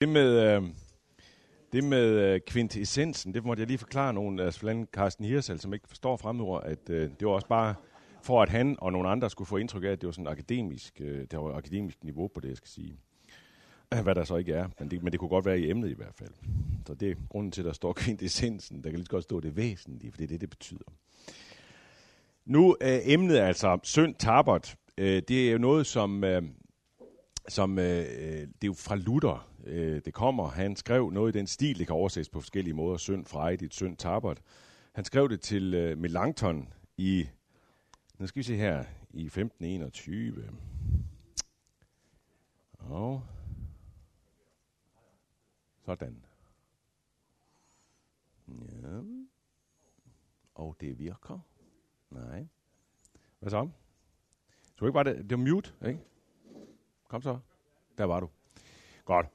Det med, øh, det med øh, kvintessensen, det måtte jeg lige forklare nogen, altså blandt andet Carsten Hirsal, som ikke forstår fremmedord, at øh, det var også bare for, at han og nogle andre skulle få indtryk af, at det var sådan akademisk, øh, der var akademisk niveau på det, jeg skal sige. Øh, hvad der så ikke er, men det, men det kunne godt være i emnet i hvert fald. Så det er grunden til, at der står kvintessensen. Der kan lige så godt stå det væsentlige, for det er det, det betyder. Nu øh, emnet altså synd tabert. Øh, det er jo noget, som, øh, som øh, øh, det er jo fra Luther, øh, det kommer. Han skrev noget i den stil, det kan oversættes på forskellige måder. Synd frejdigt, synd tabert. Han skrev det til øh, Melanchthon i, nu skal vi se her, i 1521. Og sådan. Ja. Og det virker. Nej. Hvad så? Så ikke bare det, det var mute, ikke? Kom så. Der var du. Godt.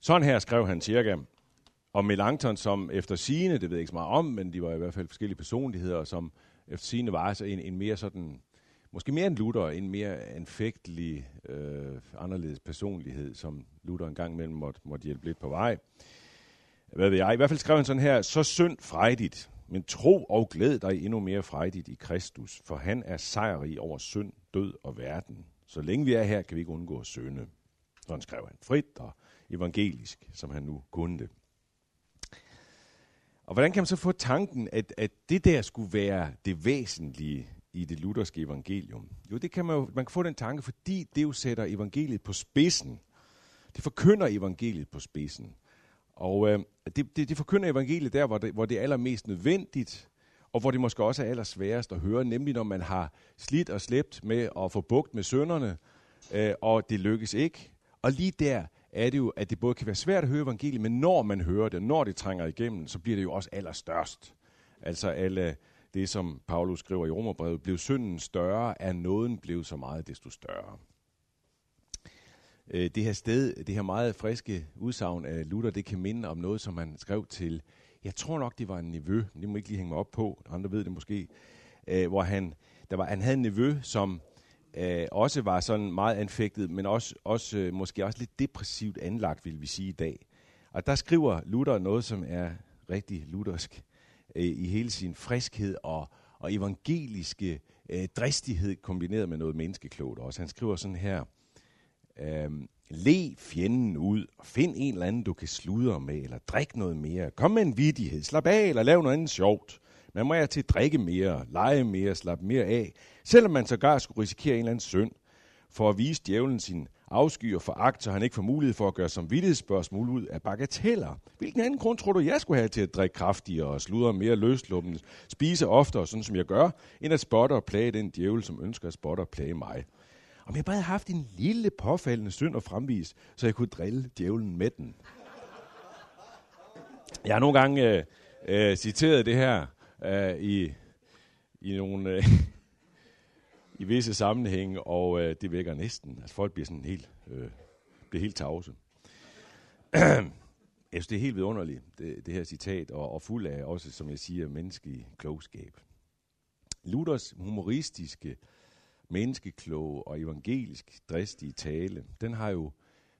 Sådan her skrev han cirka om Melanchthon, som efter sine, det ved jeg ikke så meget om, men de var i hvert fald forskellige personligheder, som efter sine var altså en, en mere sådan, måske mere en Luther, en mere anfægtelig, øh, anderledes personlighed, som Luther en gang imellem måtte, måtte hjælpe lidt på vej. Hvad ved jeg? I hvert fald skrev han sådan her, så synd frejdigt, men tro og glæd dig endnu mere frejdigt i Kristus, for han er sejrig over synd, død og verden. Så længe vi er her, kan vi ikke undgå at sønde. Sådan skrev han frit og evangelisk, som han nu kunne det. Og hvordan kan man så få tanken, at, at det der skulle være det væsentlige i det lutherske evangelium? Jo, det kan man jo, man kan få den tanke, fordi det jo sætter evangeliet på spidsen. Det forkynder evangeliet på spidsen. Og øh, det, det, det forkynder evangeliet der, hvor det, hvor det er allermest nødvendigt, og hvor det måske også er allersværest at høre, nemlig når man har slidt og slæbt med at få bugt med sønderne, øh, og det lykkes ikke. Og lige der er det jo, at det både kan være svært at høre evangeliet, men når man hører det, når det trænger igennem, så bliver det jo også allerstørst. Altså alle det, som Paulus skriver i Romerbrevet, blev synden større, er nåden blevet så meget desto større. Øh, det her sted, det her meget friske udsagn af Luther, det kan minde om noget, som han skrev til, jeg tror nok, det var en nevø, det må ikke lige hænge mig op på, andre ved det måske, øh, hvor han, der var, han havde en nevø, som øh, også var sådan meget anfægtet, men også, også øh, måske også lidt depressivt anlagt, vil vi sige i dag. Og der skriver Luther noget, som er rigtig luthersk øh, i hele sin friskhed og, og evangeliske øh, dristighed kombineret med noget menneskeklogt også. Han skriver sådan her, øh, Le fjenden ud, og find en eller anden, du kan sludre med, eller drik noget mere. Kom med en vidighed, slap af, eller lav noget andet sjovt. Man må ja til drikke mere, lege mere, slappe mere af, selvom man sågar skulle risikere en eller anden synd, for at vise djævlen sin afsky og foragt, så han ikke får mulighed for at gøre som vidtighedsspørgsmål ud af bagateller. Hvilken anden grund tror du, jeg skulle have til at drikke kraftigere og sludre mere løsluppende, spise oftere, sådan som jeg gør, end at spotte og plage den djævel, som ønsker at spotte og plage mig? Om jeg bare havde haft en lille påfaldende synd at fremvise, så jeg kunne drille djævlen med den. Jeg har nogle gange øh, øh, citeret det her øh, i, i nogle... Øh, i visse sammenhænge, og øh, det vækker næsten. Altså folk bliver sådan helt, øh, bliver helt tavse. jeg synes, det er helt vidunderligt, det, det her citat, og, og fuld af også, som jeg siger, menneskelig klogskab. Luthers humoristiske, menneskekloge og evangelisk dristige tale, den har jo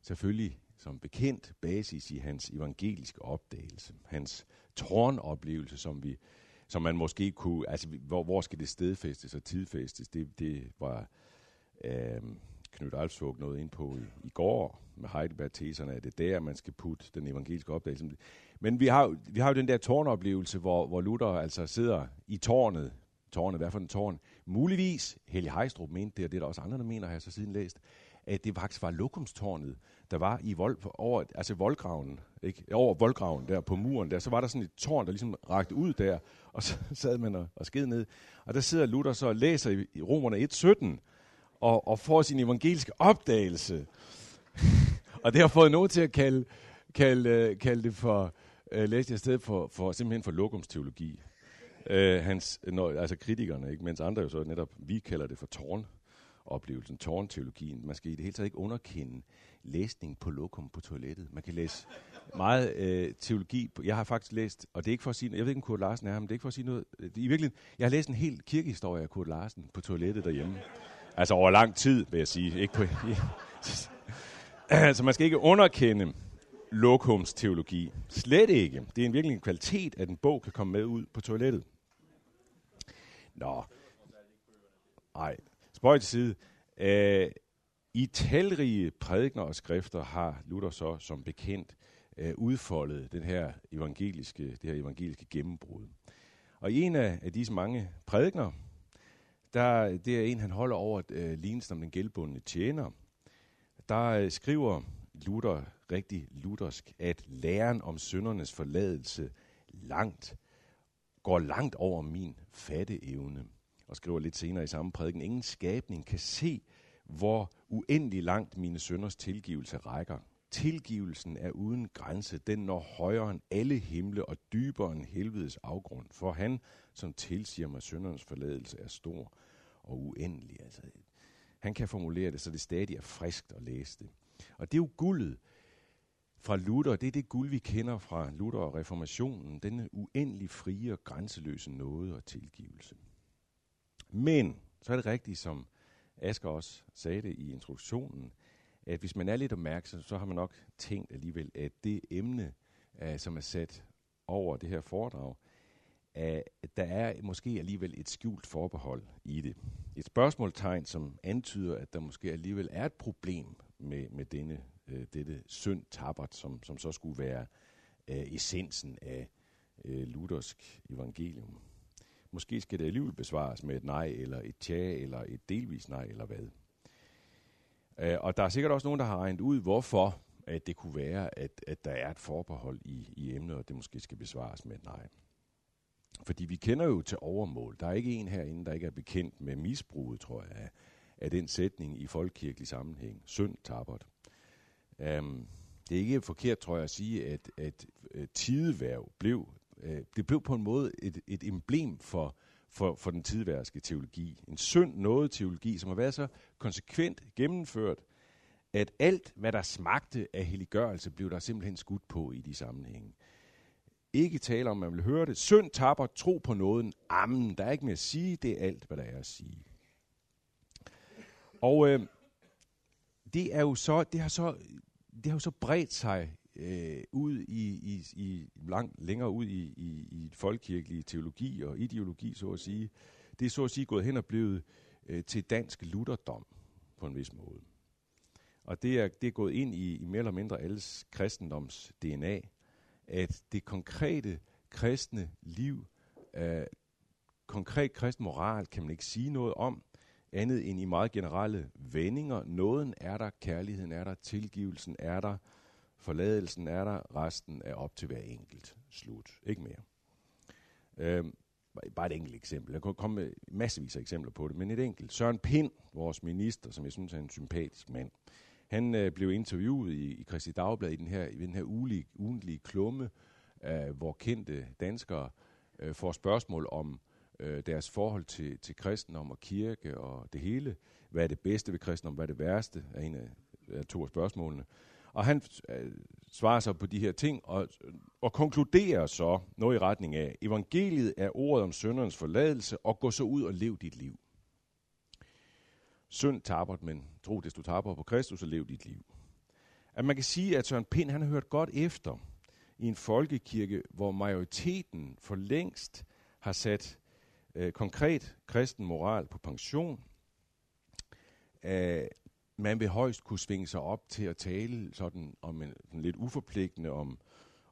selvfølgelig som bekendt basis i hans evangeliske opdagelse, hans tårnoplevelse, som vi som man måske kunne, altså hvor, hvor skal det stedfæstes og tidfæstes, det, det var øh, Knud Alfsvog noget ind på i, i går med Heidelberg-teserne, at det er der, man skal putte den evangeliske opdagelse. Men vi har, vi har jo den der tårnoplevelse, hvor, hvor Luther altså sidder i tårnet, tårne, hvad for en tårn? Muligvis, Helge Heistrup mente det, og det er der også andre, der mener, har jeg så siden læst, at det faktisk var lokumstårnet, der var i vold, over, altså voldgraven, ikke? over voldgraven der på muren der, så var der sådan et tårn, der ligesom rakte ud der, og så sad man og, og sked ned. Og der sidder Luther så og læser i, i Romerne 1.17, og, og får sin evangeliske opdagelse. og det har fået nogen til at kalde, kalde, øh, kalde det for, uh, læste jeg sted for, for simpelthen for lokumsteologi øh, hans, når, altså kritikerne, ikke? mens andre jo så netop, vi kalder det for tårn oplevelsen, tårnteologien. Man skal i det hele taget ikke underkende læsning på lokum på toilettet. Man kan læse meget øh, teologi. Jeg har faktisk læst, og det er ikke for at sige, jeg ved ikke, om Kurt Larsen er her, men det er ikke for at sige noget. Øh, I virkeligheden, jeg har læst en hel kirkehistorie af Kurt Larsen på toilettet derhjemme. Altså over lang tid, vil jeg sige. Ikke på, så man skal ikke underkende lokums teologi. Slet ikke. Det er en virkelig en kvalitet, at en bog kan komme med ud på toilettet. Nå. Nej, spøj til side. Æh, I talrige prædikner og skrifter har Luther så som bekendt øh, udfoldet den her evangeliske, det her evangeliske gennembrud. Og i en af, af disse mange prædikner, der, det er en, han holder over øh, lignelsen om den gældbundne tjener, der øh, skriver Luther, rigtig luthersk, at læren om syndernes forladelse langt, går langt over min fatteevne. Og skriver lidt senere i samme prædiken, ingen skabning kan se, hvor uendelig langt mine sønders tilgivelse rækker. Tilgivelsen er uden grænse. Den når højere end alle himle og dybere end helvedes afgrund. For han, som tilsiger mig syndernes forladelse, er stor og uendelig. Altså, han kan formulere det, så det stadig er friskt at læse det. Og det er jo guldet fra Luther. Det er det guld, vi kender fra Luther og reformationen. Denne uendelig frie og grænseløse nåde og tilgivelse. Men, så er det rigtigt, som Asger også sagde det i introduktionen, at hvis man er lidt opmærksom, så har man nok tænkt alligevel, at det emne, uh, som er sat over det her foredrag, at der er måske alligevel et skjult forbehold i det. Et spørgsmålstegn, som antyder, at der måske alligevel er et problem med, med denne, øh, dette synd tabert, som, som så skulle være øh, essensen af øh, luthersk evangelium. Måske skal det alligevel besvares med et nej, eller et tja, eller et delvis nej, eller hvad. Øh, og der er sikkert også nogen, der har regnet ud, hvorfor at det kunne være, at, at der er et forbehold i, i emnet, og det måske skal besvares med et nej. Fordi vi kender jo til overmål. Der er ikke en herinde, der ikke er bekendt med misbruget, tror jeg, af, af den sætning i folkekirkelig sammenhæng. Synd tabert. Um, det er ikke forkert, tror jeg, at sige, at, at, at tideværv blev, uh, det blev på en måde et, et emblem for, for, for den tidværske teologi. En synd noget teologi, som har været så konsekvent gennemført, at alt, hvad der smagte af helliggørelse, blev der simpelthen skudt på i de sammenhænge. Ikke tale om, man vil høre det. Synd tapper, tro på nåden. Amen, der er ikke mere at sige, det er alt, hvad der er at sige. Og øh, det er jo så, det har så, det har jo så bredt sig øh, ud i, i, i langt længere ud i, i, i folkekirkelig teologi og ideologi, så at sige. Det er så at sige gået hen og blevet øh, til dansk lutherdom på en vis måde. Og det er, det er gået ind i, i mere eller mindre alles kristendoms DNA, at det konkrete kristne liv, øh, konkret kristen moral, kan man ikke sige noget om, andet end i meget generelle vendinger. Nåden er der, kærligheden er der, tilgivelsen er der, Forladelsen er der, resten er op til hver enkelt. Slut. Ikke mere. Øhm, bare et enkelt eksempel. Jeg kunne komme med massevis af eksempler på det, men et enkelt. Søren Pind, vores minister, som jeg synes er en sympatisk mand, han øh, blev interviewet i, i Christi Dagblad i den her, i den her ugenlige, ugentlige klumme, øh, hvor kendte danskere øh, får spørgsmål om øh, deres forhold til, til kristendom og kirke og det hele. Hvad er det bedste ved kristendom? Hvad er det værste? Er en af, af to af spørgsmålene. Og han øh, svarer så på de her ting, og, øh, og konkluderer så noget i retning af, evangeliet er ordet om sønderens forladelse, og gå så ud og lev dit liv. Synd tabert, men tro, desto du taber på Kristus, og lev dit liv. At man kan sige, at Søren Pind, han har hørt godt efter i en folkekirke, hvor majoriteten for længst har sat øh, konkret kristen moral på pension. Æh, man vil højst kunne svinge sig op til at tale sådan om en, sådan lidt uforpligtende om,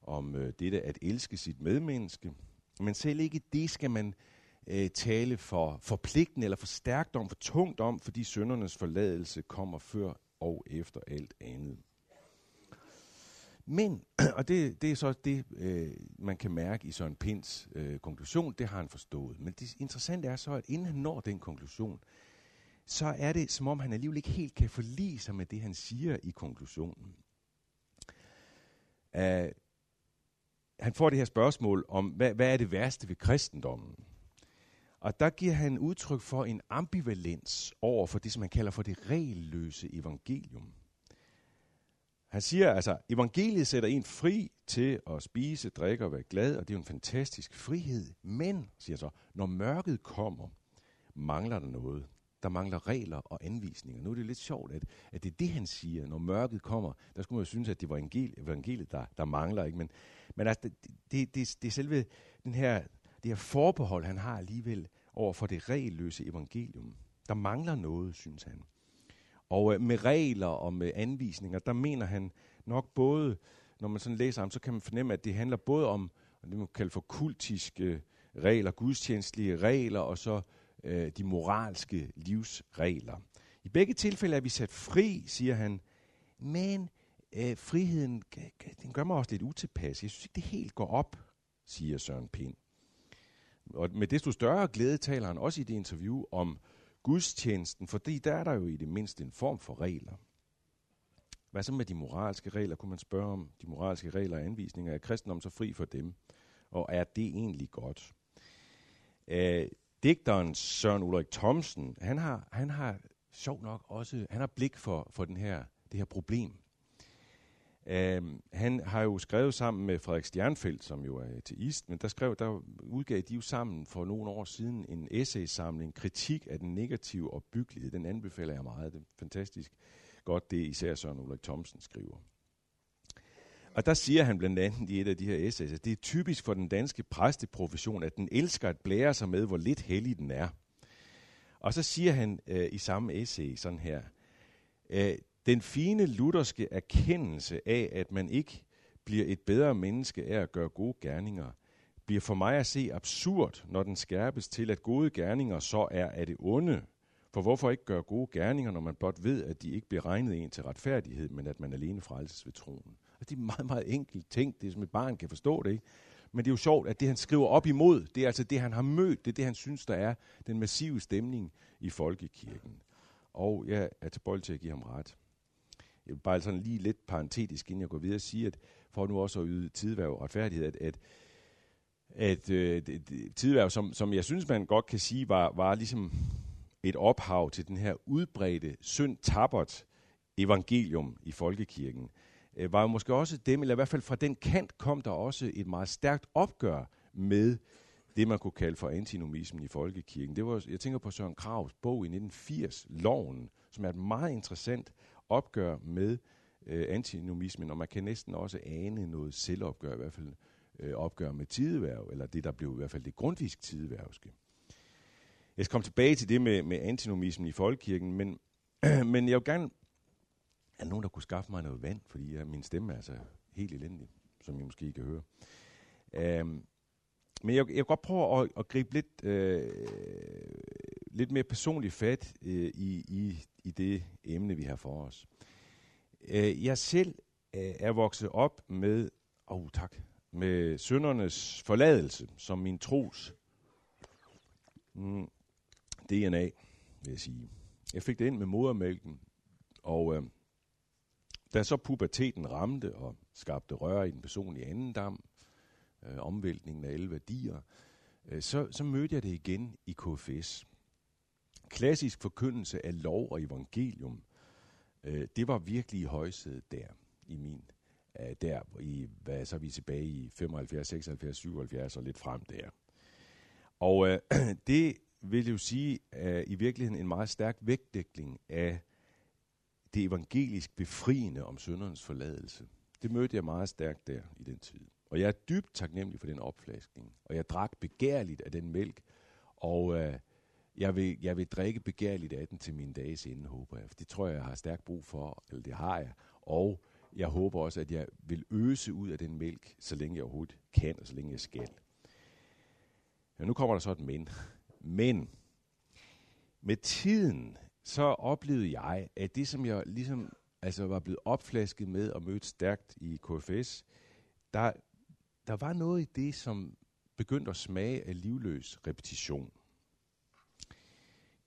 om øh, dette at elske sit medmenneske. Men selv ikke det skal man øh, tale for forpligtende eller for stærkt om, for tungt om, fordi søndernes forladelse kommer før og efter alt andet. Men, og det, det er så det, øh, man kan mærke i Søren Pins øh, konklusion, det har han forstået. Men det interessante er så, at inden han når den konklusion, så er det som om han alligevel ikke helt kan forlige sig med det, han siger i konklusionen. Uh, han får det her spørgsmål om, hvad, hvad er det værste ved kristendommen? Og der giver han udtryk for en ambivalens over for det, som han kalder for det regelløse evangelium. Han siger altså, evangeliet sætter en fri til at spise, drikke og være glad, og det er jo en fantastisk frihed. Men, siger han så, når mørket kommer, mangler der noget. der mangler regler og anvisninger. Nu er det lidt sjovt, at, at det er det, han siger. Når mørket kommer, der skulle man jo synes, at det var evangeliet, der, der mangler. Ikke? Men, men altså, det, det, det, det er selve den her, det her forbehold, han har alligevel over for det regelløse evangelium. Der mangler noget, synes han. Og øh, med regler og med anvisninger, der mener han nok både, når man sådan læser ham, så kan man fornemme, at det handler både om, det man kalder for kultiske øh, regler, gudstjenestlige regler, og så øh, de moralske livsregler. I begge tilfælde er vi sat fri, siger han, men øh, friheden den gør mig også lidt utilpas. Jeg synes ikke, det helt går op, siger Søren Pind. Og med desto større glæde taler han også i det interview om gudstjenesten, fordi der er der jo i det mindste en form for regler. Hvad så med de moralske regler, kunne man spørge om? De moralske regler og anvisninger, er kristendom så fri for dem? Og er det egentlig godt? Æh, digteren Søren Ulrik Thomsen, han har, han har sjov nok også, han har blik for, for den her, det her problem. Um, han har jo skrevet sammen med Frederik Stjernfeldt, som jo er ateist, men der, skrev, der udgav de jo sammen for nogle år siden en essaysamling, kritik af den negative opbyggelighed. Den anbefaler jeg meget. Det er fantastisk godt, det især Søren Ulrik Thomsen skriver. Og der siger han blandt andet i et af de her essays, at det er typisk for den danske præsteprofession, at den elsker at blære sig med, hvor lidt hellig den er. Og så siger han øh, i samme essay sådan her, øh, den fine lutherske erkendelse af, at man ikke bliver et bedre menneske af at gøre gode gerninger, bliver for mig at se absurd, når den skærpes til, at gode gerninger så er af det onde. For hvorfor ikke gøre gode gerninger, når man blot ved, at de ikke bliver regnet en til retfærdighed, men at man alene frelses ved troen? Og det er meget, meget enkelt ting. Det er som et barn kan forstå det, ikke? Men det er jo sjovt, at det, han skriver op imod, det er altså det, han har mødt. Det er det, han synes, der er den massive stemning i folkekirken. Og jeg er tilbøjelig til at give ham ret. Jeg vil bare sådan lige lidt parentetisk, inden jeg går videre, sige, at for nu også at yde tidværv retfærdighed, at, at, at øh, tidværv, som, som jeg synes, man godt kan sige, var, var ligesom et ophav til den her udbredte synd tabert evangelium i folkekirken øh, var jo måske også dem, eller i hvert fald fra den kant kom der også et meget stærkt opgør med det, man kunne kalde for antinomismen i folkekirken. Det var, jeg tænker på Søren Kravs bog i 1980, Loven, som er et meget interessant opgør med øh, antinomismen, og man kan næsten også ane noget selvopgør, i hvert fald øh, opgør med tideværv, eller det, der blev i hvert fald det grundvisk tideværvske. Jeg skal komme tilbage til det med, med antinomismen i folkekirken, men, men jeg vil gerne er nogen, der kunne skaffe mig noget vand, fordi jeg, min stemme er altså helt elendig, som I måske kan høre. Um, men jeg, jeg vil godt prøve at, at gribe lidt, øh, lidt mere personligt fat øh, i, i, i det emne, vi har for os. Øh, jeg selv øh, er vokset op med, oh, tak, med søndernes forladelse som min tros mm, DNA, vil jeg sige. Jeg fik det ind med modermælken, og øh, da så puberteten ramte og skabte røre i den personlige andendam, øh, omvæltningen af alle værdier, øh, så, så mødte jeg det igen i KFS. Klassisk forkyndelse af lov og evangelium, øh, det var virkelig i højsædet der i min øh, der i, hvad så er vi tilbage i 75, 76, 77 og lidt frem der. Og øh, det vil jo sige øh, i virkeligheden en meget stærk vægtdækning af det evangelisk befriende om syndernes forladelse. Det mødte jeg meget stærkt der i den tid. Og jeg er dybt taknemmelig for den opflaskning. Og jeg drak begærligt af den mælk, og øh, jeg, vil, jeg vil drikke begærligt af den til mine dages ende, håber jeg. For det tror jeg, jeg har stærkt brug for, eller det har jeg. Og jeg håber også, at jeg vil øse ud af den mælk, så længe jeg overhovedet kan, og så længe jeg skal. Ja, nu kommer der så et men. Men med tiden så oplevede jeg, at det, som jeg ligesom altså var blevet opflasket med og mødt stærkt i KFS, der, der var noget i det, som begyndte at smage af livløs repetition.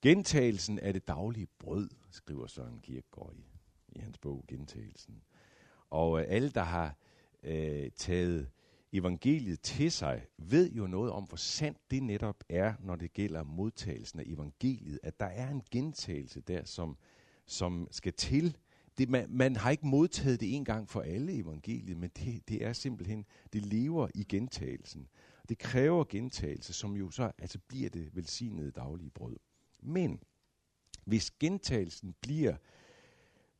Gentagelsen er det daglige brød, skriver Søren Kierkegaard i, i hans bog Gentagelsen. Og øh, alle, der har øh, taget evangeliet til sig, ved jo noget om, hvor sandt det netop er, når det gælder modtagelsen af evangeliet. At der er en gentagelse der, som, som skal til. Det, man, man har ikke modtaget det en gang for alle evangeliet, men det, det er simpelthen, det lever i gentagelsen. Det kræver gentagelse, som jo så altså bliver det velsignede daglige brød. Men Hvis gentagelsen bliver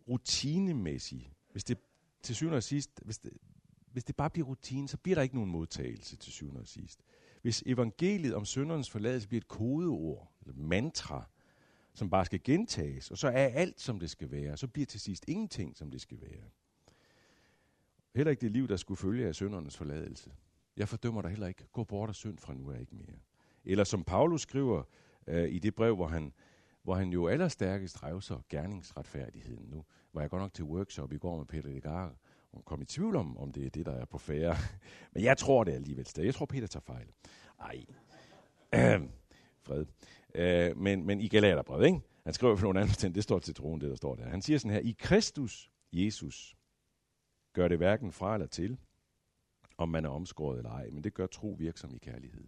rutinemæssig, hvis det til syvende og sidst, hvis det, hvis det bare bliver rutine, så bliver der ikke nogen modtagelse til syvende og sidst. Hvis evangeliet om syndernes forladelse bliver et kodeord, eller mantra, som bare skal gentages, og så er alt, som det skal være, så bliver til sidst ingenting, som det skal være. Heller ikke det liv, der skulle følge af søndernes forladelse. Jeg fordømmer dig heller ikke. Gå bort og synd fra nu af ikke mere. Eller som Paulus skriver øh, i det brev, hvor han, hvor han jo allerstærkest rejser gerningsretfærdigheden. Nu var jeg godt nok til workshop i går med Peter Legar, og kom i tvivl om, om det er det, der er på færre. Men jeg tror det alligevel stadig. Jeg tror, Peter tager fejl. Ej. Fred. Øh, men, men i Galaterbrevet, ikke? Han skriver for nogle andre det står til troen, det der står der. Han siger sådan her, i Kristus Jesus gør det hverken fra eller til, om man er omskåret eller ej, men det gør tro virksom i kærlighed.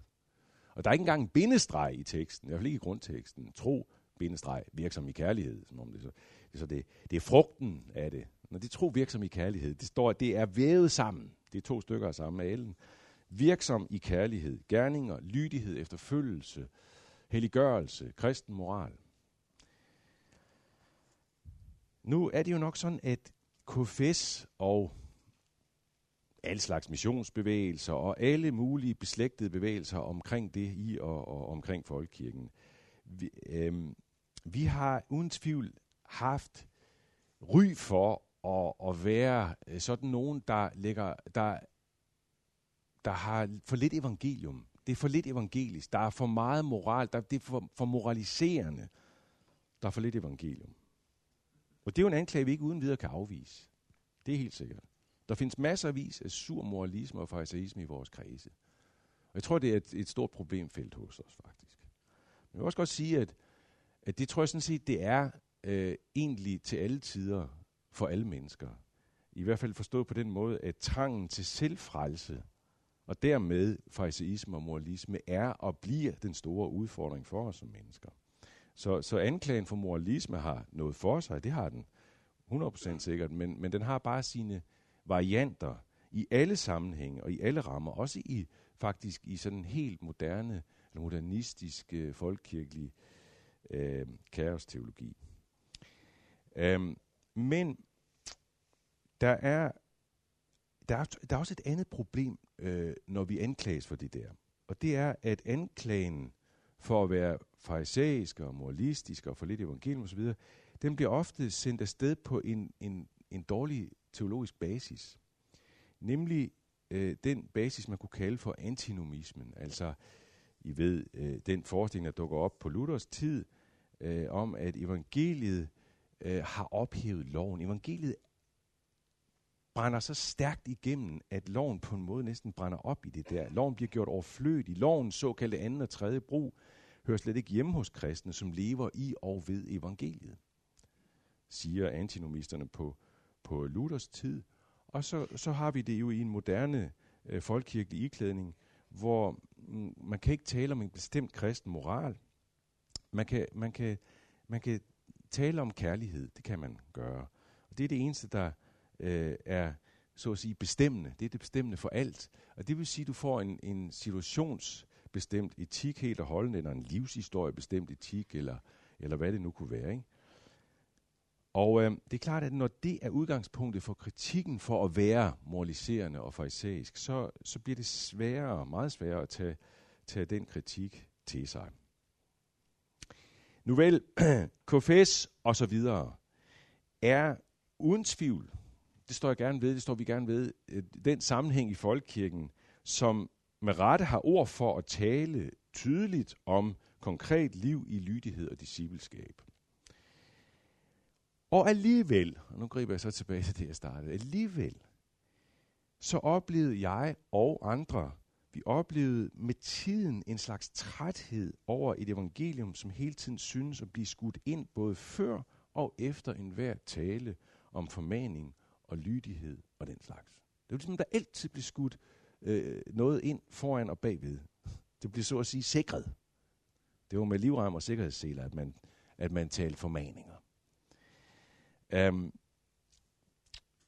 Og der er ikke engang en bindestreg i teksten, i hvert fald ikke i grundteksten. Tro, bindestreg, virksom i kærlighed. Som om det, så, det, så det, det er frugten af det. Når det tro virksom i kærlighed, det står, at det er vævet sammen. Det er to stykker af samme alen. Virksom i kærlighed, gerninger, lydighed, efterfølgelse, helliggørelse, kristen moral. Nu er det jo nok sådan, at KFS og alle slags missionsbevægelser og alle mulige beslægtede bevægelser omkring det i og, og omkring folkekirken. Vi, øh, vi har uden tvivl haft ry for at, at være øh, sådan nogen, der, lægger, der, der har for lidt evangelium. Det er for lidt evangelisk. Der er for meget moral. Der, det er for, for moraliserende. Der er for lidt evangelium. Og det er jo en anklage, vi ikke uden videre kan afvise. Det er helt sikkert. Der findes masser af sur moralisme og fariseisme i vores kredse. Og jeg tror, det er et, et stort problemfelt hos os, faktisk. Men jeg vil også godt sige, at, at det tror jeg sådan set, det er øh, egentlig til alle tider for alle mennesker. I hvert fald forstået på den måde, at trangen til selvfrelse og dermed fariseisme og moralisme er og bliver den store udfordring for os som mennesker. Så, så anklagen for moralisme har noget for sig, det har den 100% sikkert, men, men den har bare sine varianter i alle sammenhænge og i alle rammer, også i faktisk i sådan en helt moderne, eller modernistisk øh, folkekirkelig øh, kaosteologi. Um, men der er, der, er, der er også et andet problem, øh, når vi anklages for det der. Og det er, at anklagen for at være farisæisk og moralistisk og for lidt evangelium osv., den bliver ofte sendt afsted på en, en, en dårlig teologisk basis. Nemlig øh, den basis, man kunne kalde for antinomismen. Altså, I ved, øh, den forestilling, der dukker op på Luthers tid, øh, om at evangeliet øh, har ophævet loven. Evangeliet brænder så stærkt igennem, at loven på en måde næsten brænder op i det der. Loven bliver gjort overflødig. Lovens såkaldte anden og tredje brug hører slet ikke hjemme hos kristne, som lever i og ved evangeliet, siger antinomisterne på, på Luthers tid. Og så, så har vi det jo i en moderne øh, folkekirkelig iklædning, hvor mm, man kan ikke tale om en bestemt kristen moral. Man kan, man kan, man kan tale om kærlighed, det kan man gøre. Og det er det eneste, der øh, er så at sige bestemmende. Det er det bestemmende for alt. Og det vil sige, at du får en, en situationsbestemt etik helt og holdende, eller en livshistorie bestemt etik, eller, eller hvad det nu kunne være. Ikke? Og øh, det er klart, at når det er udgangspunktet for kritikken for at være moraliserende og farisæisk, så, så bliver det sværere, meget sværere at tage, tage den kritik til sig. Nu vel, KFS og så videre er uden tvivl det står jeg gerne ved, det står vi gerne ved, øh, den sammenhæng i folkekirken, som med rette har ord for at tale tydeligt om konkret liv i lydighed og discipleskab. Og alligevel, og nu griber jeg så tilbage til det, jeg startede, alligevel, så oplevede jeg og andre, vi oplevede med tiden en slags træthed over et evangelium, som hele tiden synes at blive skudt ind både før og efter enhver tale om formaning og lydighed og den slags. Det er ligesom, der altid bliver skudt øh, noget ind foran og bagved. Det bliver så at sige sikret. Det var med livrem og sikkerhedsseler, at man, at man talte formaninger. Um,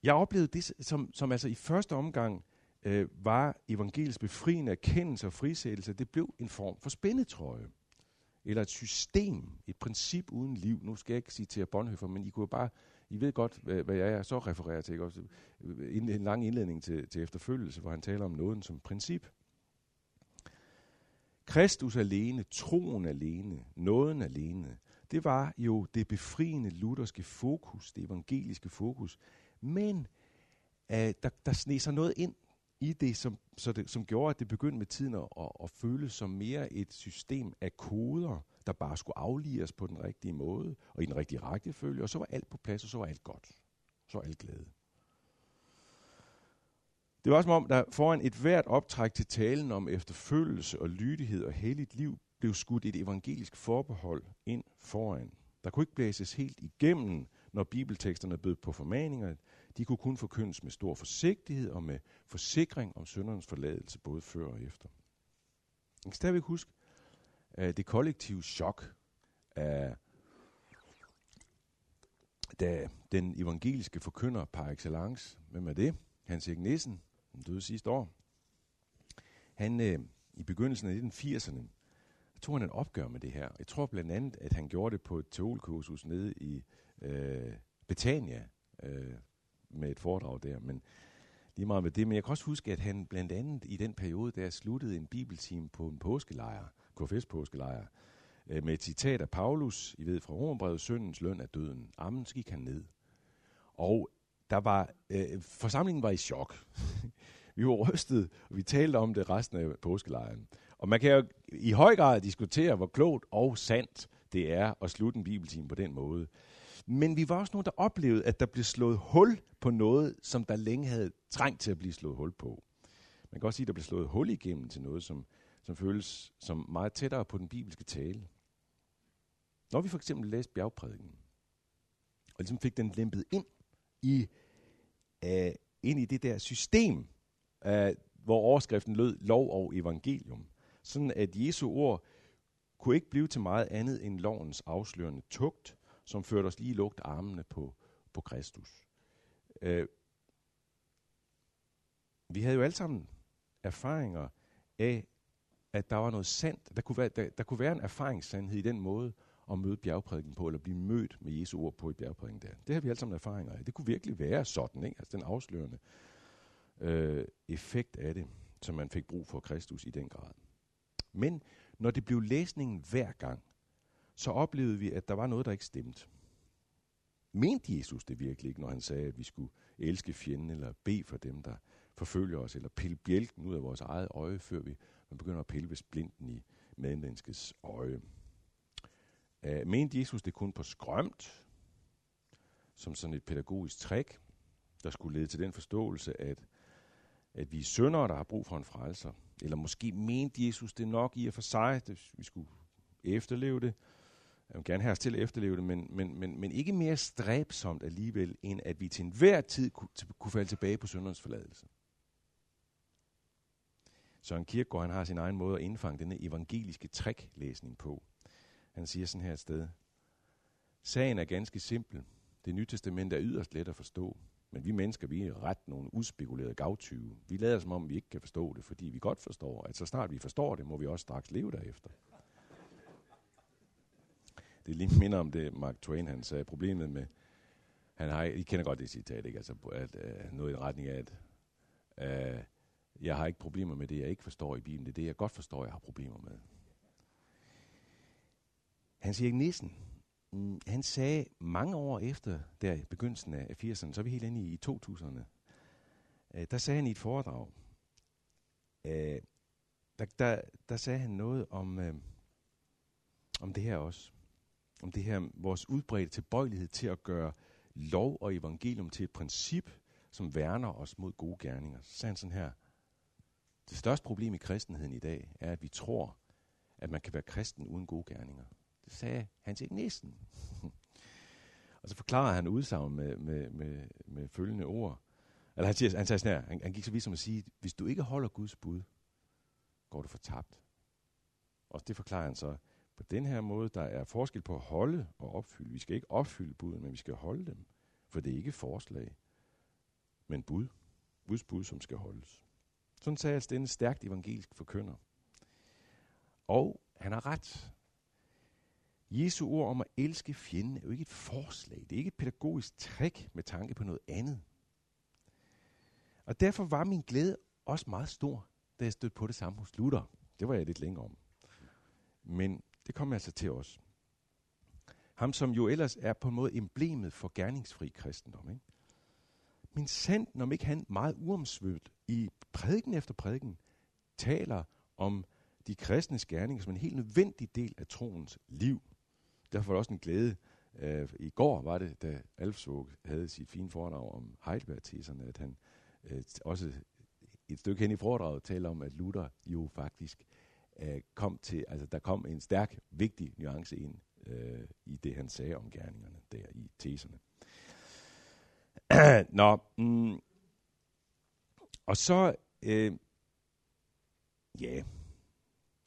jeg oplevede det, som, som altså i første omgang øh, var evangelisk befriende erkendelse og frisættelse, det blev en form for spændetrøje. eller et system, et princip uden liv. Nu skal jeg ikke sige til Bonhoeffer, men I kunne bare, I ved godt, hvad, hvad jeg så refererer til. Ikke? Også øh, en, en lang indledning til, til efterfølgelse, hvor han taler om noget som princip. Kristus alene, troen alene, nåden alene, det var jo det befriende lutherske fokus, det evangeliske fokus. Men øh, der, der sneg sig noget ind i det som, så det, som gjorde, at det begyndte med tiden at, at, at føles som mere et system af koder, der bare skulle afliges på den rigtige måde, og i den rigtige rækkefølge, og så var alt på plads, og så var alt godt. Så var alt glade. Det var som om, der foran et hvert optræk til talen om efterfølgelse og lydighed og helligt liv, blev skudt et evangelisk forbehold ind foran. Der kunne ikke blæses helt igennem, når bibelteksterne bød på formaninger. De kunne kun forkyndes med stor forsigtighed og med forsikring om syndernes forladelse, både før og efter. Jeg kan stadigvæk huske uh, det kollektive chok af da den evangeliske forkynder par excellence, hvem er det? Hans Erik Nissen, han døde sidste år. Han uh, i begyndelsen af 1980'erne tog han en opgør med det her. Jeg tror blandt andet, at han gjorde det på et teolkursus nede i øh, Betania, øh, med et foredrag der, men lige meget med det. Men jeg kan også huske, at han blandt andet i den periode, der sluttede en bibeltime på en påskelejr, KFS-påskelejr, øh, med et citat af Paulus, I ved fra Romerbrevet, syndens løn er døden. Amen, så gik han ned. Og der var, øh, forsamlingen var i chok. vi var rystet, og vi talte om det resten af påskelejren. Og man kan jo i høj grad diskutere, hvor klogt og sandt det er at slutte en bibeltime på den måde. Men vi var også nogen, der oplevede, at der blev slået hul på noget, som der længe havde trængt til at blive slået hul på. Man kan også sige, at der blev slået hul igennem til noget, som, som føles som meget tættere på den bibelske tale. Når vi for eksempel læste bjergprædiken, og ligesom fik den lempet ind i, uh, ind i det der system, uh, hvor overskriften lød lov og evangelium, sådan at Jesu ord kunne ikke blive til meget andet end lovens afslørende tugt, som førte os lige lugt armene på, på Kristus. Øh, vi havde jo alle sammen erfaringer af, at der var noget sandt. Der kunne være, der, der kunne være en erfaringssandhed i den måde at møde bjergprædiken på, eller blive mødt med Jesu ord på i bjergprædiken der. Det har vi alle sammen erfaringer af. Det kunne virkelig være sådan, ikke? Altså den afslørende øh, effekt af det, som man fik brug for Kristus i den grad. Men når det blev læsningen hver gang, så oplevede vi, at der var noget, der ikke stemte. Mente Jesus det virkelig ikke, når han sagde, at vi skulle elske fjenden, eller bede for dem, der forfølger os, eller pille bjælken ud af vores eget øje, før vi man begynder at pille ved splinten i medmenneskets øje. Uh, mente Jesus det kun på skrømt, som sådan et pædagogisk trick, der skulle lede til den forståelse, at, at vi er syndere, der har brug for en frelser? Eller måske mente Jesus det nok i og for sig, at vi skulle efterleve det, jeg vil gerne have os til at efterleve det, men, men, men, men ikke mere stræbsomt alligevel, end at vi til enhver tid kunne, kunne falde tilbage på syndernes forladelse. Søren Kierkegaard han har sin egen måde at indfange denne evangeliske træklæsning på. Han siger sådan her et sted. Sagen er ganske simpel. Det nye testament er yderst let at forstå. Men vi mennesker, vi er ret nogle uspekulerede gavtyve. Vi lader som om, vi ikke kan forstå det, fordi vi godt forstår, at så snart vi forstår det, må vi også straks leve derefter det lige minder om det, Mark Twain han sagde. Problemet med, han har, I kender godt det citat, ikke? Altså, at, uh, noget i retning af, at uh, jeg har ikke problemer med det, jeg ikke forstår i Bibelen. Det er det, jeg godt forstår, jeg har problemer med. Han siger ikke Nissen, mm, han sagde mange år efter, der i begyndelsen af 80'erne, så er vi helt inde i, i 2000'erne, øh, der sagde han i et foredrag, øh, der, der, der sagde han noget om, øh, om det her også om det her, vores udbredte tilbøjelighed til at gøre lov og evangelium til et princip, som værner os mod gode gerninger. Så sagde han sådan her, det største problem i kristenheden i dag, er, at vi tror, at man kan være kristen uden gode gerninger. Det sagde han til næsten. og så forklarer han udsagn med, med, med, med følgende ord. Eller han, siger, han, sagde sådan her, han, han gik så vidt som at sige, hvis du ikke holder Guds bud, går du fortabt. Og det forklarer han så, på den her måde, der er forskel på at holde og opfylde. Vi skal ikke opfylde buden, men vi skal holde dem. For det er ikke forslag, men bud. Guds bud, som skal holdes. Sådan sagde altså denne stærkt evangelisk forkynder. Og han har ret. Jesu ord om at elske fjenden er jo ikke et forslag. Det er ikke et pædagogisk trick med tanke på noget andet. Og derfor var min glæde også meget stor, da jeg stødte på det samme hos Luther. Det var jeg lidt længere om. Men det kom altså til os. Ham, som jo ellers er på en måde emblemet for gerningsfri kristendom. Ikke? Men sandt, når ikke han meget uomsvøbt i prædiken efter prædiken taler om de kristnes gerninger som en helt nødvendig del af troens liv. Derfor var det også en glæde. Uh, I går var det, da Alfsvog havde sit fine foredrag om Heidelberg-teserne, at han uh, også et stykke hen i foredraget taler om, at Luther jo faktisk uh, kom til, altså der kom en stærk, vigtig nuance ind uh, i det, han sagde om gerningerne der i teserne. Nå, mm, og så, uh, ja,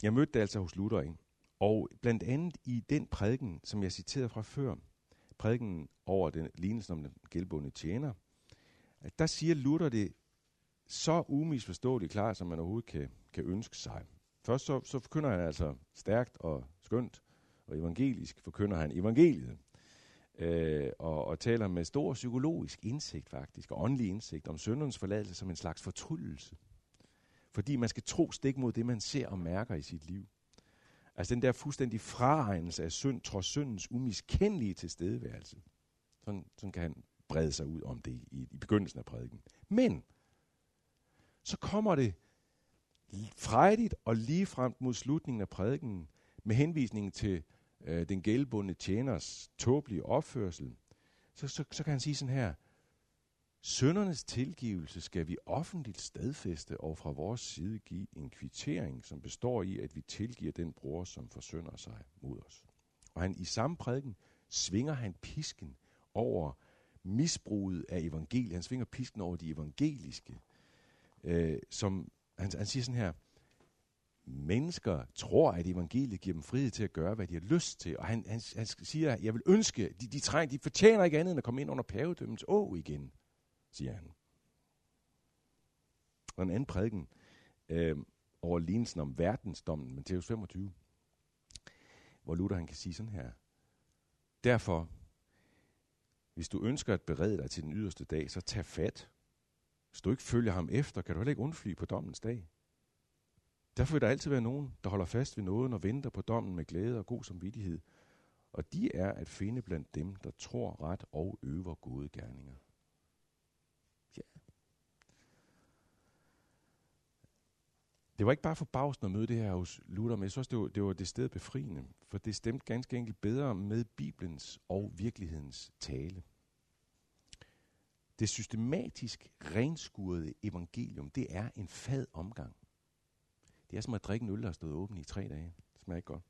jeg mødte det altså hos Luther, ikke? Og blandt andet i den prædiken, som jeg citerede fra før, prædiken over den lignelse om den gældbundne tjener, at der siger Luther det så umisforståeligt klart, som man overhovedet kan, kan ønske sig. Først så, så forkynder han altså stærkt og skønt, og evangelisk forkynder han evangeliet. Øh, og, og taler med stor psykologisk indsigt faktisk, og åndelig indsigt om syndens forladelse som en slags fortryllelse. Fordi man skal tro stik mod det, man ser og mærker i sit liv. Altså den der fuldstændig fraregnelse af synd, trods syndens umiskendelige tilstedeværelse. Sådan, sådan kan han brede sig ud om det i, i begyndelsen af prædiken. Men, så kommer det frejdigt og lige frem mod slutningen af prædiken, med henvisning til øh, den gældbundne tjeners tåbelige opførsel, så, så, så kan han sige sådan her, Søndernes tilgivelse skal vi offentligt stadfæste og fra vores side give en kvittering, som består i, at vi tilgiver den bror, som forsønder sig mod os. Og han i samme prædiken svinger han pisken over misbruget af evangeliet. Han svinger pisken over de evangeliske, øh, som han, han siger sådan her, mennesker tror, at evangeliet giver dem frihed til at gøre, hvad de har lyst til. Og han, han, han siger, jeg vil ønske, de, de, trænger, de fortjener ikke andet end at komme ind under pavedømmens å igen siger han. Og en anden prædiken øh, over lignelsen om verdensdommen, Matthæus 25, hvor Luther han kan sige sådan her. Derfor, hvis du ønsker at berede dig til den yderste dag, så tag fat. Hvis du ikke følger ham efter, kan du heller ikke undfly på dommens dag. Derfor vil der altid være nogen, der holder fast ved noget og venter på dommen med glæde og god samvittighed. Og de er at finde blandt dem, der tror ret og øver gode gerninger. Det var ikke bare forbavsende at møde det her hos Luther, men jeg synes det var, det var det sted befriende, for det stemte ganske enkelt bedre med Bibelens og virkelighedens tale. Det systematisk renskurede evangelium, det er en fad omgang. Det er som at drikke en øl, der har stået åben i tre dage. Det smager ikke godt.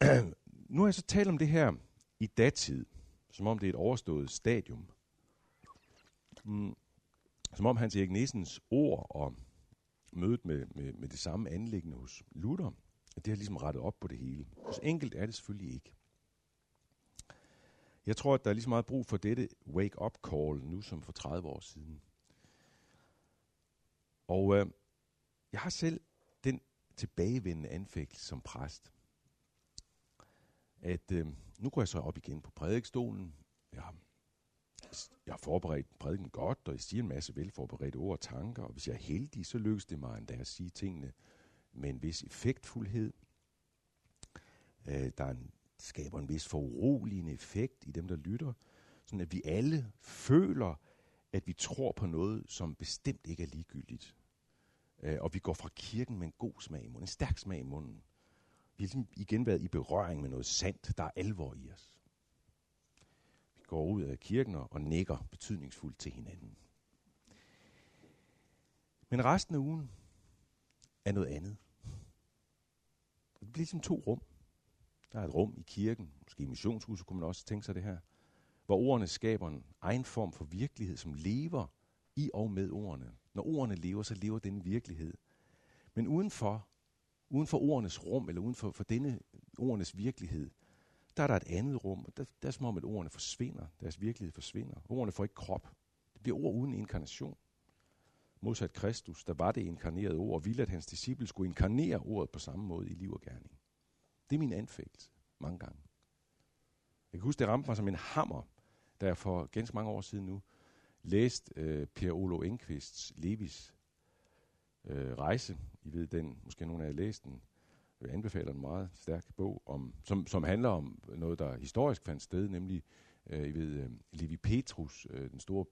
nu har jeg så talt om det her i datid, som om det er et overstået stadium. Mm, som om Hans Erik Nissens ord og mødet med, med, med det samme anlæggende hos Luther, at det har ligesom rettet op på det hele. Så enkelt er det selvfølgelig ikke. Jeg tror, at der er lige så meget brug for dette wake-up call nu som for 30 år siden. Og øh, jeg har selv den tilbagevendende anfægtelse som præst, at øh, nu går jeg så op igen på prædikstolen. Jeg har jeg har forberedt prædiken godt, og jeg siger en masse velforberedte ord og tanker, og hvis jeg er heldig, så lykkes det mig endda at sige tingene med en vis effektfuldhed. Øh, der en, skaber en vis foruroligende effekt i dem, der lytter, sådan at vi alle føler, at vi tror på noget, som bestemt ikke er ligegyldigt. Øh, og vi går fra kirken med en god smag i munden, en stærk smag i munden. Vi har ligesom igen været i berøring med noget sandt, der er alvor i os går ud af kirken og nikker betydningsfuldt til hinanden. Men resten af ugen er noget andet. Det bliver ligesom to rum. Der er et rum i kirken, måske i missionshuset kunne man også tænke sig det her, hvor ordene skaber en egen form for virkelighed, som lever i og med ordene. Når ordene lever, så lever den virkelighed. Men udenfor, uden for ordenes rum, eller uden for, for denne ordenes virkelighed, der er der et andet rum, og der, der er som om, at ordene forsvinder, deres virkelighed forsvinder. Ordene får ikke krop. Det bliver ord uden inkarnation. Modsat Kristus, der var det inkarnerede ord, og ville, at hans disciple skulle inkarnere ordet på samme måde i liv og gerning. Det er min anfægtelse mange gange. Jeg kan huske, det ramte mig som en hammer, da jeg for ganske mange år siden nu læste øh, Per Olo Enqvists Levis øh, rejse. I ved den, måske nogen af jer læst den. Jeg anbefaler en meget stærk bog, om, som, som handler om noget, der historisk fandt sted, nemlig øh, I ved, øh, Levi Petrus, øh, den store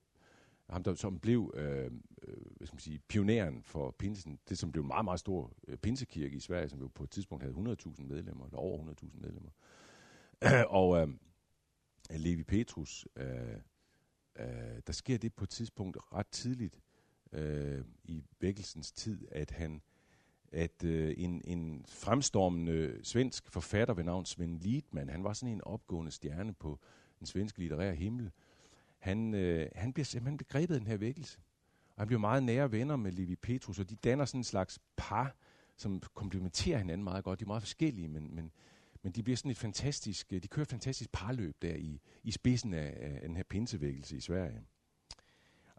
ham, der, som blev øh, øh hvad skal man sige, pioneren for pinsen, det som blev en meget, meget stor øh, pinsekirke i Sverige, som jo på et tidspunkt havde 100.000 medlemmer, eller over 100.000 medlemmer. og øh, Levi Petrus, øh, øh, der sker det på et tidspunkt ret tidligt øh, i vækkelsens tid, at han at øh, en, en fremstormende svensk forfatter ved navn Sven Lidman, han var sådan en opgående stjerne på den svenske litterære himmel, han, øh, han bliver simpelthen begrebet den her vækkelse. Og han bliver meget nære venner med Levi Petrus, og de danner sådan en slags par, som komplementerer hinanden meget godt. De er meget forskellige, men, men, men de bliver sådan et fantastisk, øh, de kører et fantastisk parløb der i, i spidsen af, af den her pinsevækkelse i Sverige.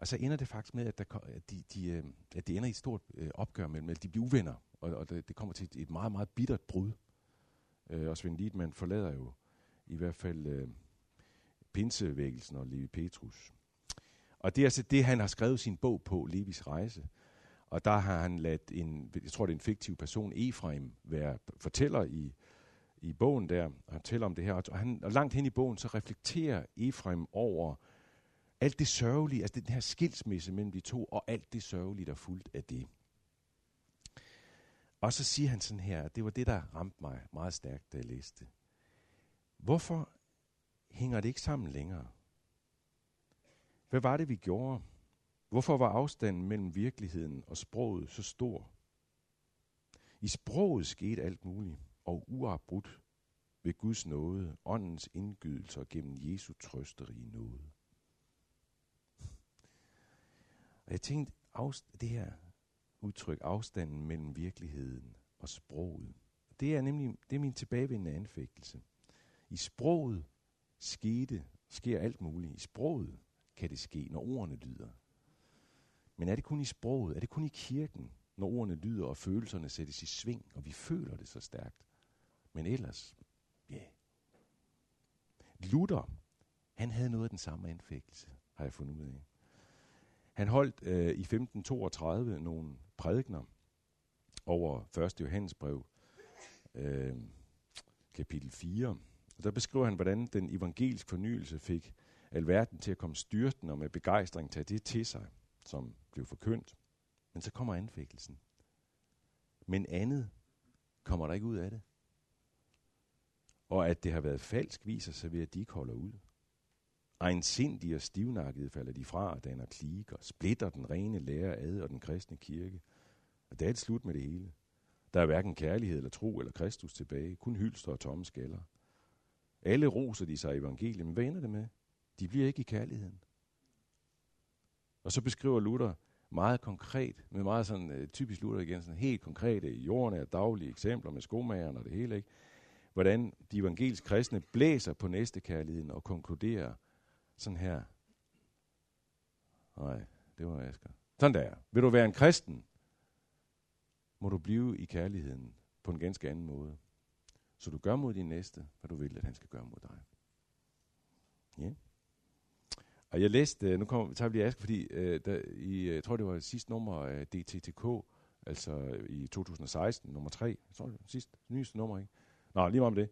Og så ender det faktisk med, at, der, at, de, de, øh, at det ender i et stort øh, opgør mellem, at de bliver uvenner, og, og det, det kommer til et, et meget, meget bittert brud. Øh, og Svend Liedmann forlader jo i hvert fald øh, pinsevækkelsen og Levi Petrus. Og det er altså det, han har skrevet sin bog på, Levis rejse. Og der har han ladt en, jeg tror det er en fiktiv person, Efraim, være fortæller i, i bogen der, og fortæller om det her. Og, han, og langt hen i bogen, så reflekterer Efraim over alt det sørgelige, altså den her skilsmisse mellem de to, og alt det sørgelige, der fuldt af det. Og så siger han sådan her, det var det, der ramte mig meget stærkt, da jeg læste Hvorfor hænger det ikke sammen længere? Hvad var det, vi gjorde? Hvorfor var afstanden mellem virkeligheden og sproget så stor? I sproget skete alt muligt, og uafbrudt ved Guds nåde, åndens indgydelser gennem Jesu trøsterige nåde. Og jeg tænkte, det her udtryk, afstanden mellem virkeligheden og sproget, det er nemlig det er min tilbagevendende anfægtelse. I sproget skete, sker alt muligt. I sproget kan det ske, når ordene lyder. Men er det kun i sproget? Er det kun i kirken, når ordene lyder og følelserne sættes i sving, og vi føler det så stærkt? Men ellers, ja. Yeah. Luther, han havde noget af den samme anfægtelse, har jeg fundet ud af. Han holdt øh, i 1532 nogle prædikner over 1. Johannesbrev, øh, kapitel 4. Og der beskriver han, hvordan den evangeliske fornyelse fik alverden til at komme styrten og med begejstring tage det til sig, som blev forkyndt. Men så kommer anfægtelsen. Men andet kommer der ikke ud af det. Og at det har været falsk, viser sig ved, at de ikke holder ud. Egensindige og stivnakkede falder de fra og danner klikker, splitter den rene lære ad og den kristne kirke. Og det er et slut med det hele. Der er hverken kærlighed eller tro eller Kristus tilbage, kun hylster og tomme skaller. Alle roser de sig i evangeliet, men hvad ender det med? De bliver ikke i kærligheden. Og så beskriver Luther meget konkret, med meget sådan øh, typisk Luther igen, sådan helt konkrete, jordnære, daglige eksempler med skomageren og det hele, ikke? hvordan de evangelisk kristne blæser på næste kærligheden og konkluderer sådan her. Nej, det var Asger. Sådan der. Vil du være en kristen, må du blive i kærligheden på en ganske anden måde. Så du gør mod din næste, hvad du vil, at han skal gøre mod dig. Ja. Og jeg læste, øh, nu kommer, tager vi lige Asger, fordi uh, der, i, øh, jeg tror det var sidste nummer af DTTK, altså i 2016, nummer 3, jeg tror det var sidste, nyeste nummer, ikke? Nå, lige meget om det.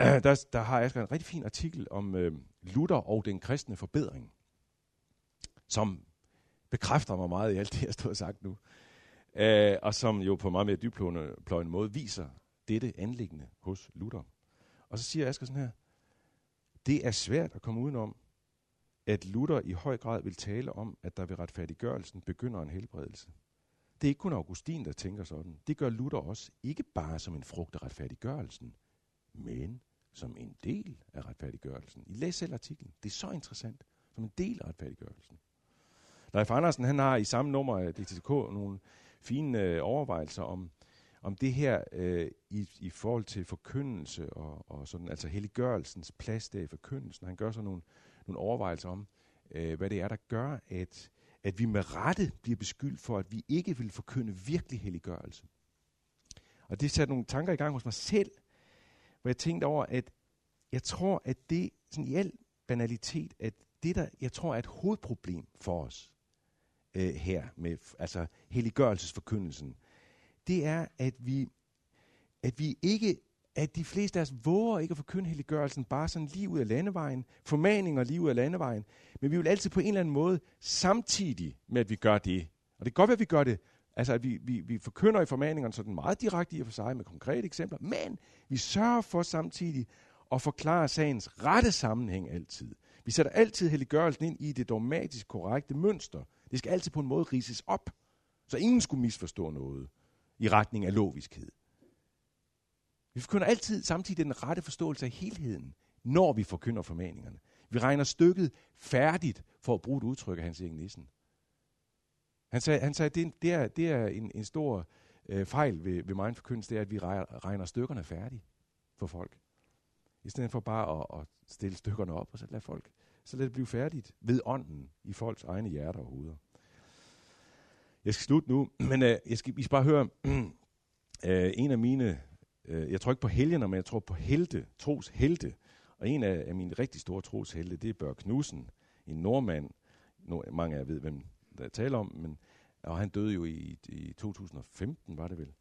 der, der har Asger en rigtig fin artikel om uh, Luther og den kristne forbedring, som bekræfter mig meget i alt det, jeg stod og sagt nu. øh, og som jo på meget mere dybpløjende måde viser dette anlæggende hos Luther. Og så siger Asger sådan her, det er svært at komme udenom, at Luther i høj grad vil tale om, at der ved retfærdiggørelsen begynder en helbredelse. Det er ikke kun Augustin, der tænker sådan. Det gør Luther også, ikke bare som en frugt af retfærdiggørelsen, men som en del af retfærdiggørelsen. I læs selv artiklen. Det er så interessant. Som en del af retfærdiggørelsen. Leif Andersen han har i samme nummer af DTK nogle fine øh, overvejelser om, om det her øh, i, i forhold til forkyndelse og, og sådan, altså helliggørelsens plads der i forkyndelsen. Han gør så nogle, nogle overvejelser om, øh, hvad det er, der gør, at, at vi med rette bliver beskyldt for, at vi ikke vil forkynde virkelig helliggørelse. Og det satte nogle tanker i gang hos mig selv, hvor jeg tænkte over, at jeg tror, at det sådan i al banalitet, at det der, jeg tror er et hovedproblem for os øh, her, med altså helliggørelsesforkyndelsen, det er, at vi, at vi ikke at de fleste af os våger ikke at forkynde helliggørelsen bare sådan lige ud af landevejen, formaninger lige ud af landevejen, men vi vil altid på en eller anden måde samtidig med, at vi gør det. Og det kan godt være, at vi gør det, altså at vi, vi, vi forkynder i formaningerne sådan meget direkte i og for sig med konkrete eksempler, men vi sørger for samtidig at forklare sagens rette sammenhæng altid. Vi sætter altid helliggørelsen ind i det dogmatisk korrekte mønster. Det skal altid på en måde rises op, så ingen skulle misforstå noget i retning af logiskhed. Vi forkynder altid samtidig den rette forståelse af helheden, når vi forkynder formaningerne. Vi regner stykket færdigt, for at bruge et udtryk af Hans Erik Nissen. Han sagde, han sagde det, det er, det er en, en stor øh, fejl ved, ved min forkyndelse, det er, at vi regner stykkerne færdige for folk. I stedet for bare at, at stille stykkerne op, og så lade folk, så lad det blive færdigt ved ånden i folks egne hjerter og hoveder. Jeg skal slutte nu, men øh, jeg skal, I skal bare høre, øh, en af mine øh, jeg tror ikke på helgener, men jeg tror på helte, tros helte. Og en af, af mine rigtig store tros helte, det er Børg Knudsen, en nordmand. nord, mange af jer ved, hvem der taler om, men og han døde jo i, i 2015, var det vel.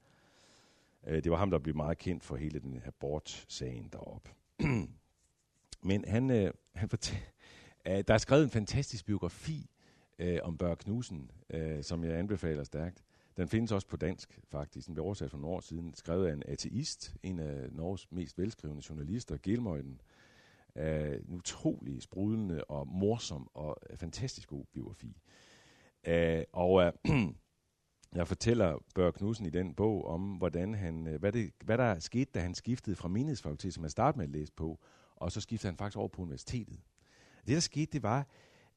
Øh, det var ham, der blev meget kendt for hele den her bort-sagen deroppe. men han, øh, han fortæ- øh, der er skrevet en fantastisk biografi øh, om Børge Knudsen, øh, som jeg anbefaler stærkt. Den findes også på dansk, faktisk. Den blev oversat for nogle år siden. Skrevet af en ateist, en af Norges mest velskrivende journalister, Gelmøjden. Uh, øh, en utrolig sprudlende og morsom og fantastisk god biografi. Æh, og øh, jeg fortæller Børge Knudsen i den bog om, hvordan han, øh, hvad, det, hvad der skete, da han skiftede fra menighedsfakultet, som han startede med at læse på, og så skiftede han faktisk over på universitetet. Det, der skete, det var,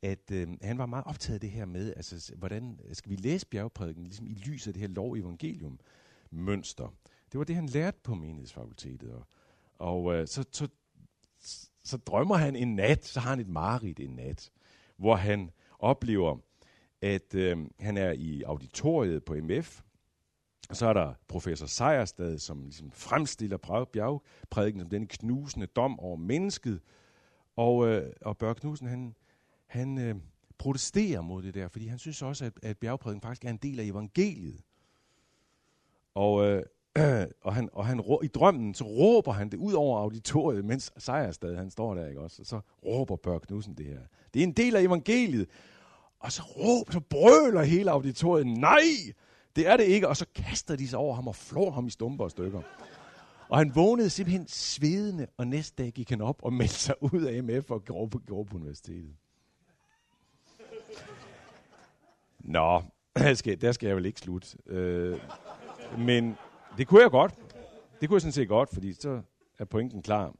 at øh, han var meget optaget af det her med, altså, hvordan øh, skal vi læse bjergprædiken ligesom i lyset af det her lov-evangelium mønster. Det var det, han lærte på menighedsfakultetet. Og, og øh, så, så, så drømmer han en nat, så har han et mareridt en nat, hvor han oplever, at øh, han er i auditoriet på MF, og så er der professor Sejerstad, som ligesom fremstiller bjergprædiken som denne knusende dom over mennesket. Og, øh, og Børge Knudsen, han, han øh, protesterer mod det der, fordi han synes også, at, at bjergprædiken faktisk er en del af evangeliet. Og, øh, og, han, og han, i drømmen, så råber han det ud over auditoriet, mens Sejerstad, han står der, ikke også? Og så råber Børge Knudsen det her. Det er en del af evangeliet. Og så råber, så brøler hele auditoriet, nej, det er det ikke. Og så kaster de sig over ham og flår ham i stumper og stykker. Og han vågnede simpelthen svedende, og næste dag gik han op og meldte sig ud af MF og går på, går på universitetet. Nå, der skal, der skal jeg vel ikke slutte. Øh, men det kunne jeg godt. Det kunne jeg sådan set godt, fordi så er pointen klar.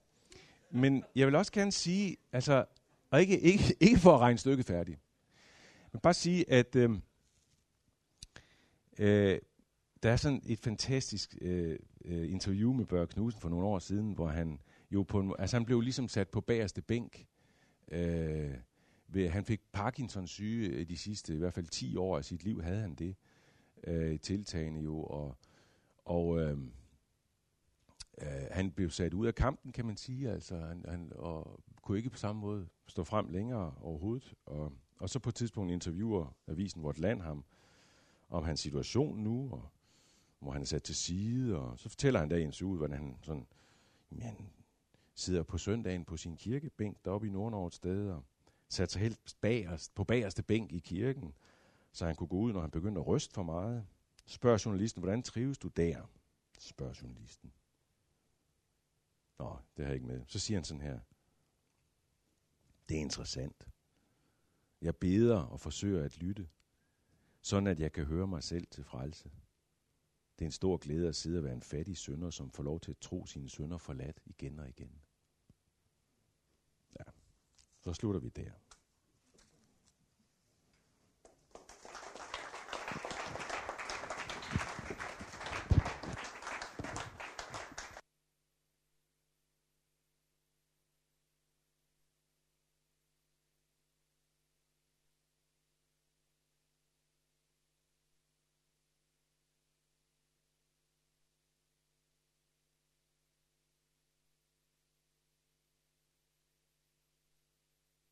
Men jeg vil også gerne sige, altså, og ikke, ikke, ikke for at regne stykket færdigt, men bare sige, at øh, øh, der er sådan et fantastisk øh, øh, interview med Børge Knudsen for nogle år siden, hvor han jo på en, altså han blev ligesom sat på bagerste bænk. Øh, ved, han fik Parkinsons syge øh, de sidste, i hvert fald 10 år af sit liv, havde han det øh, tiltagende jo, og, og øh, øh, han blev sat ud af kampen, kan man sige, altså, han, han, og kunne ikke på samme måde stå frem længere overhovedet, og, og så på et tidspunkt interviewer avisen Vort Land ham om hans situation nu, og hvor han er sat til side, og så fortæller han der i ud, hvordan han sådan, jamen, sidder på søndagen på sin kirkebænk deroppe i Nordnorge et sted, og satte sig helt bagerst, på bagerste bænk i kirken, så han kunne gå ud, når han begyndte at ryste for meget. Spørger journalisten, hvordan trives du der? Spørger journalisten. Nå, det har jeg ikke med. Så siger han sådan her. Det er interessant. Jeg beder og forsøger at lytte, sådan at jeg kan høre mig selv til frelse. Det er en stor glæde at sidde og være en fattig sønder, som får lov til at tro sine sønder forladt igen og igen. Ja, så slutter vi der.